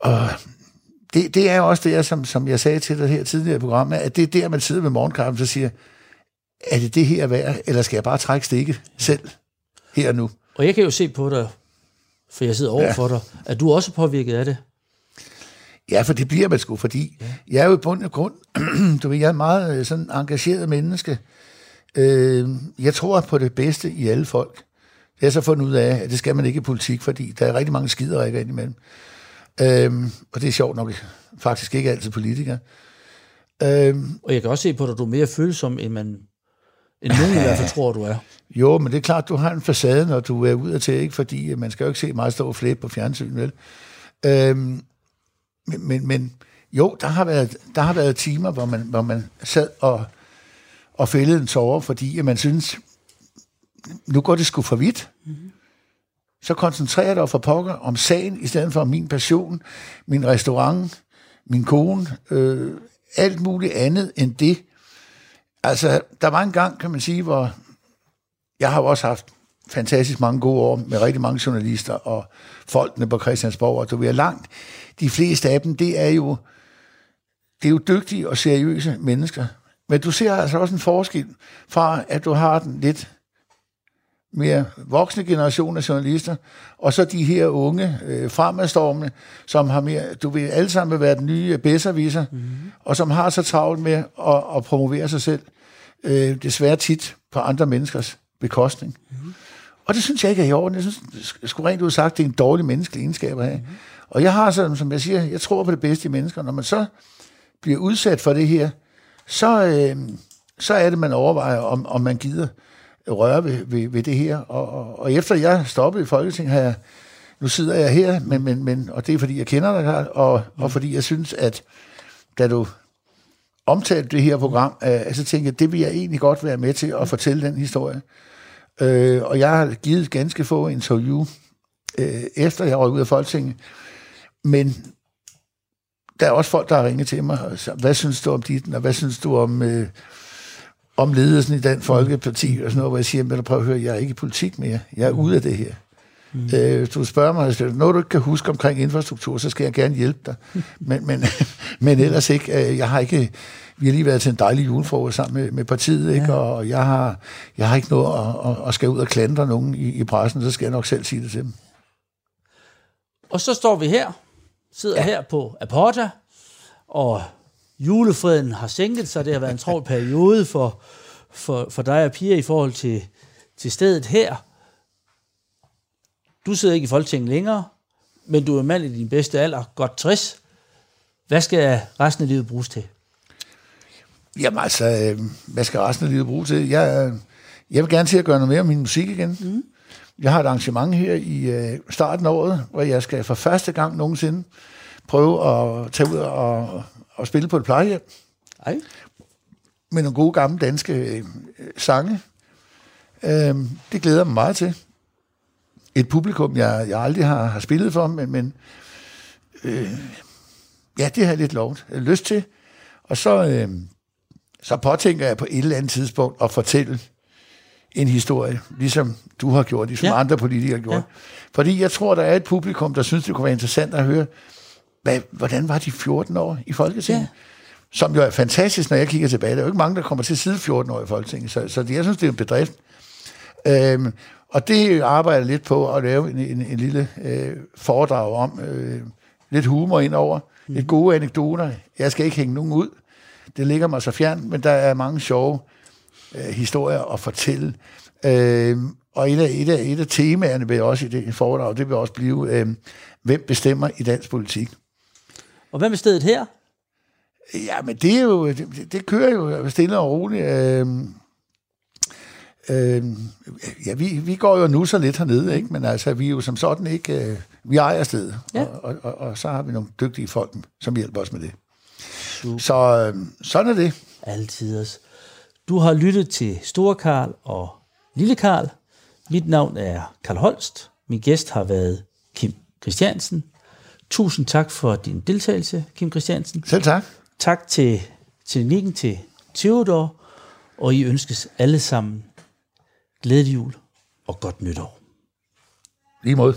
og det, det er jo også det, som, som jeg sagde til dig her tidligere i programmet, at det er der, man sidder med morgenkampen, så siger, er det det her værd, eller skal jeg bare trække stikket selv her og nu? Og jeg kan jo se på dig, for jeg sidder over ja. for dig, at du er også påvirket af det. Ja, for det bliver man sgu, fordi ja. jeg er jo i bund og grund, du ved, jeg er meget øh, sådan engageret menneske. Øh, jeg tror på det bedste i alle folk. Det har jeg så fundet ud af, at det skal man ikke i politik, fordi der er rigtig mange skider ind imellem. Øh, og det er sjovt nok faktisk ikke altid politikere. Øh, og jeg kan også se på dig, at du er mere følsom, end man end nogen i hvert fald tror, du er. Jo, men det er klart, du har en facade, når du er ude til, ikke? fordi man skal jo ikke se meget stå flæb på fjernsyn, vel? Øhm, men, men, men jo, der har været, der har været timer, hvor man, hvor man sad og, og fældede en tårer, fordi at man synes, nu går det sgu for vidt. Mm-hmm. Så koncentrerer dig for pokker om sagen, i stedet for min passion, min restaurant, min kone, øh, alt muligt andet end det. Altså, der var en gang, kan man sige, hvor jeg har jo også haft fantastisk mange gode år med rigtig mange journalister og folkene på Christiansborg, og du ved, langt de fleste af dem, det er jo, det er jo dygtige og seriøse mennesker. Men du ser altså også en forskel fra, at du har den lidt mere voksne generation af journalister, og så de her unge øh, fremadstormende, som har mere, du vil alle sammen være den nye bedserviser, mm-hmm. og som har så travlt med at, at promovere sig selv, øh, desværre tit på andre menneskers bekostning. Mm-hmm. Og det synes jeg ikke er i orden. Jeg synes, skulle rent ud sagt, det er en dårlig menneskelig egenskab at have. Mm-hmm. Og jeg har sådan, som jeg siger, jeg tror på det bedste i mennesker. Når man så bliver udsat for det her, så, øh, så er det, man overvejer, om, om man gider røre ved, ved, ved det her. Og, og, og efter jeg stoppede i Folketinget, har jeg, nu sidder jeg her, men, men, men, og det er fordi, jeg kender dig, og, og fordi jeg synes, at da du omtalte det her program, øh, så tænkte jeg, det vil jeg egentlig godt være med til at fortælle den historie. Øh, og jeg har givet ganske få interview, øh, efter jeg røg ud af Folketinget, men der er også folk, der har ringet til mig og sagt, hvad synes du om dit, og hvad synes du om, øh, om ledelsen i den folkeparti, og sådan noget, hvor jeg siger, prøv at høre, jeg er ikke i politik mere, jeg er ude af det her. Mm. Øh, hvis du spørger mig, hvis noget du ikke kan huske omkring infrastruktur, så skal jeg gerne hjælpe dig. Men, men, men ellers ikke, øh, jeg har ikke, vi har lige været til en dejlig julefrokost sammen med, med partiet, ikke? Ja. og jeg har, jeg har ikke noget at, at, at skal ud og klandre nogen i, i pressen, så skal jeg nok selv sige det til dem. Og så står vi her, sidder ja. her på Aporta, og julefreden har sænket sig. Det har været en travl periode for, for, for dig og Pia i forhold til, til stedet her. Du sidder ikke i Folketinget længere, men du er mand i din bedste alder, godt 60. Hvad skal resten af livet bruges til? Jamen altså, øh, hvad skal resten af livet bruges til? Jeg, jeg vil gerne til at gøre noget mere om min musik igen. Mm. Jeg har et arrangement her i øh, starten af året, hvor jeg skal for første gang nogensinde prøve at tage ud og, og spille på et plejehjem. Ej. Med nogle gode gamle danske øh, sange. Øh, det glæder mig meget til. Et publikum, jeg, jeg aldrig har, har spillet for, men, men øh, ja, det har jeg lidt. Jeg har lyst til. Og så, øh, så påtænker jeg på et eller andet tidspunkt at fortælle en historie, ligesom du har gjort, ligesom ja. andre politikere har gjort. Ja. Fordi jeg tror, der er et publikum, der synes, det kunne være interessant at høre, hvad, hvordan var de 14 år i Folketinget? Ja. Som jo er fantastisk, når jeg kigger tilbage. Der er jo ikke mange, der kommer til at sidde 14 år i Folketinget, så, så jeg synes, det er en bedrift. Øhm, og det arbejder jeg lidt på at lave en, en, en lille øh, foredrag om. Øh, lidt humor indover, mm. lidt gode anekdoter. Jeg skal ikke hænge nogen ud. Det ligger mig så fjern, men der er mange sjove øh, historier at fortælle. Øh, og et af, et, af, et af temaerne vil også i det foredrag, det vil også blive, øh, hvem bestemmer i dansk politik. Og hvad med stedet her? Ja, men det er jo, det, det kører jo stille og roligt. Øh, øh, ja, vi, vi går jo nu så lidt hernede, ikke? men altså, vi er jo som sådan ikke, øh, vi ejer stedet, ja. og, og, og, og så har vi nogle dygtige folk, som hjælper os med det. 2020. Så øhm, sådan er det. Altid også. Du har lyttet til Store Karl og Lille Karl. Mit navn er Karl Holst. Min gæst har været Kim Christiansen. Tusind tak for din deltagelse, Kim Christiansen. Selv tak. Tak til teknikken til Theodor, og I ønskes alle sammen glædelig jul og godt nytår. Lige måde.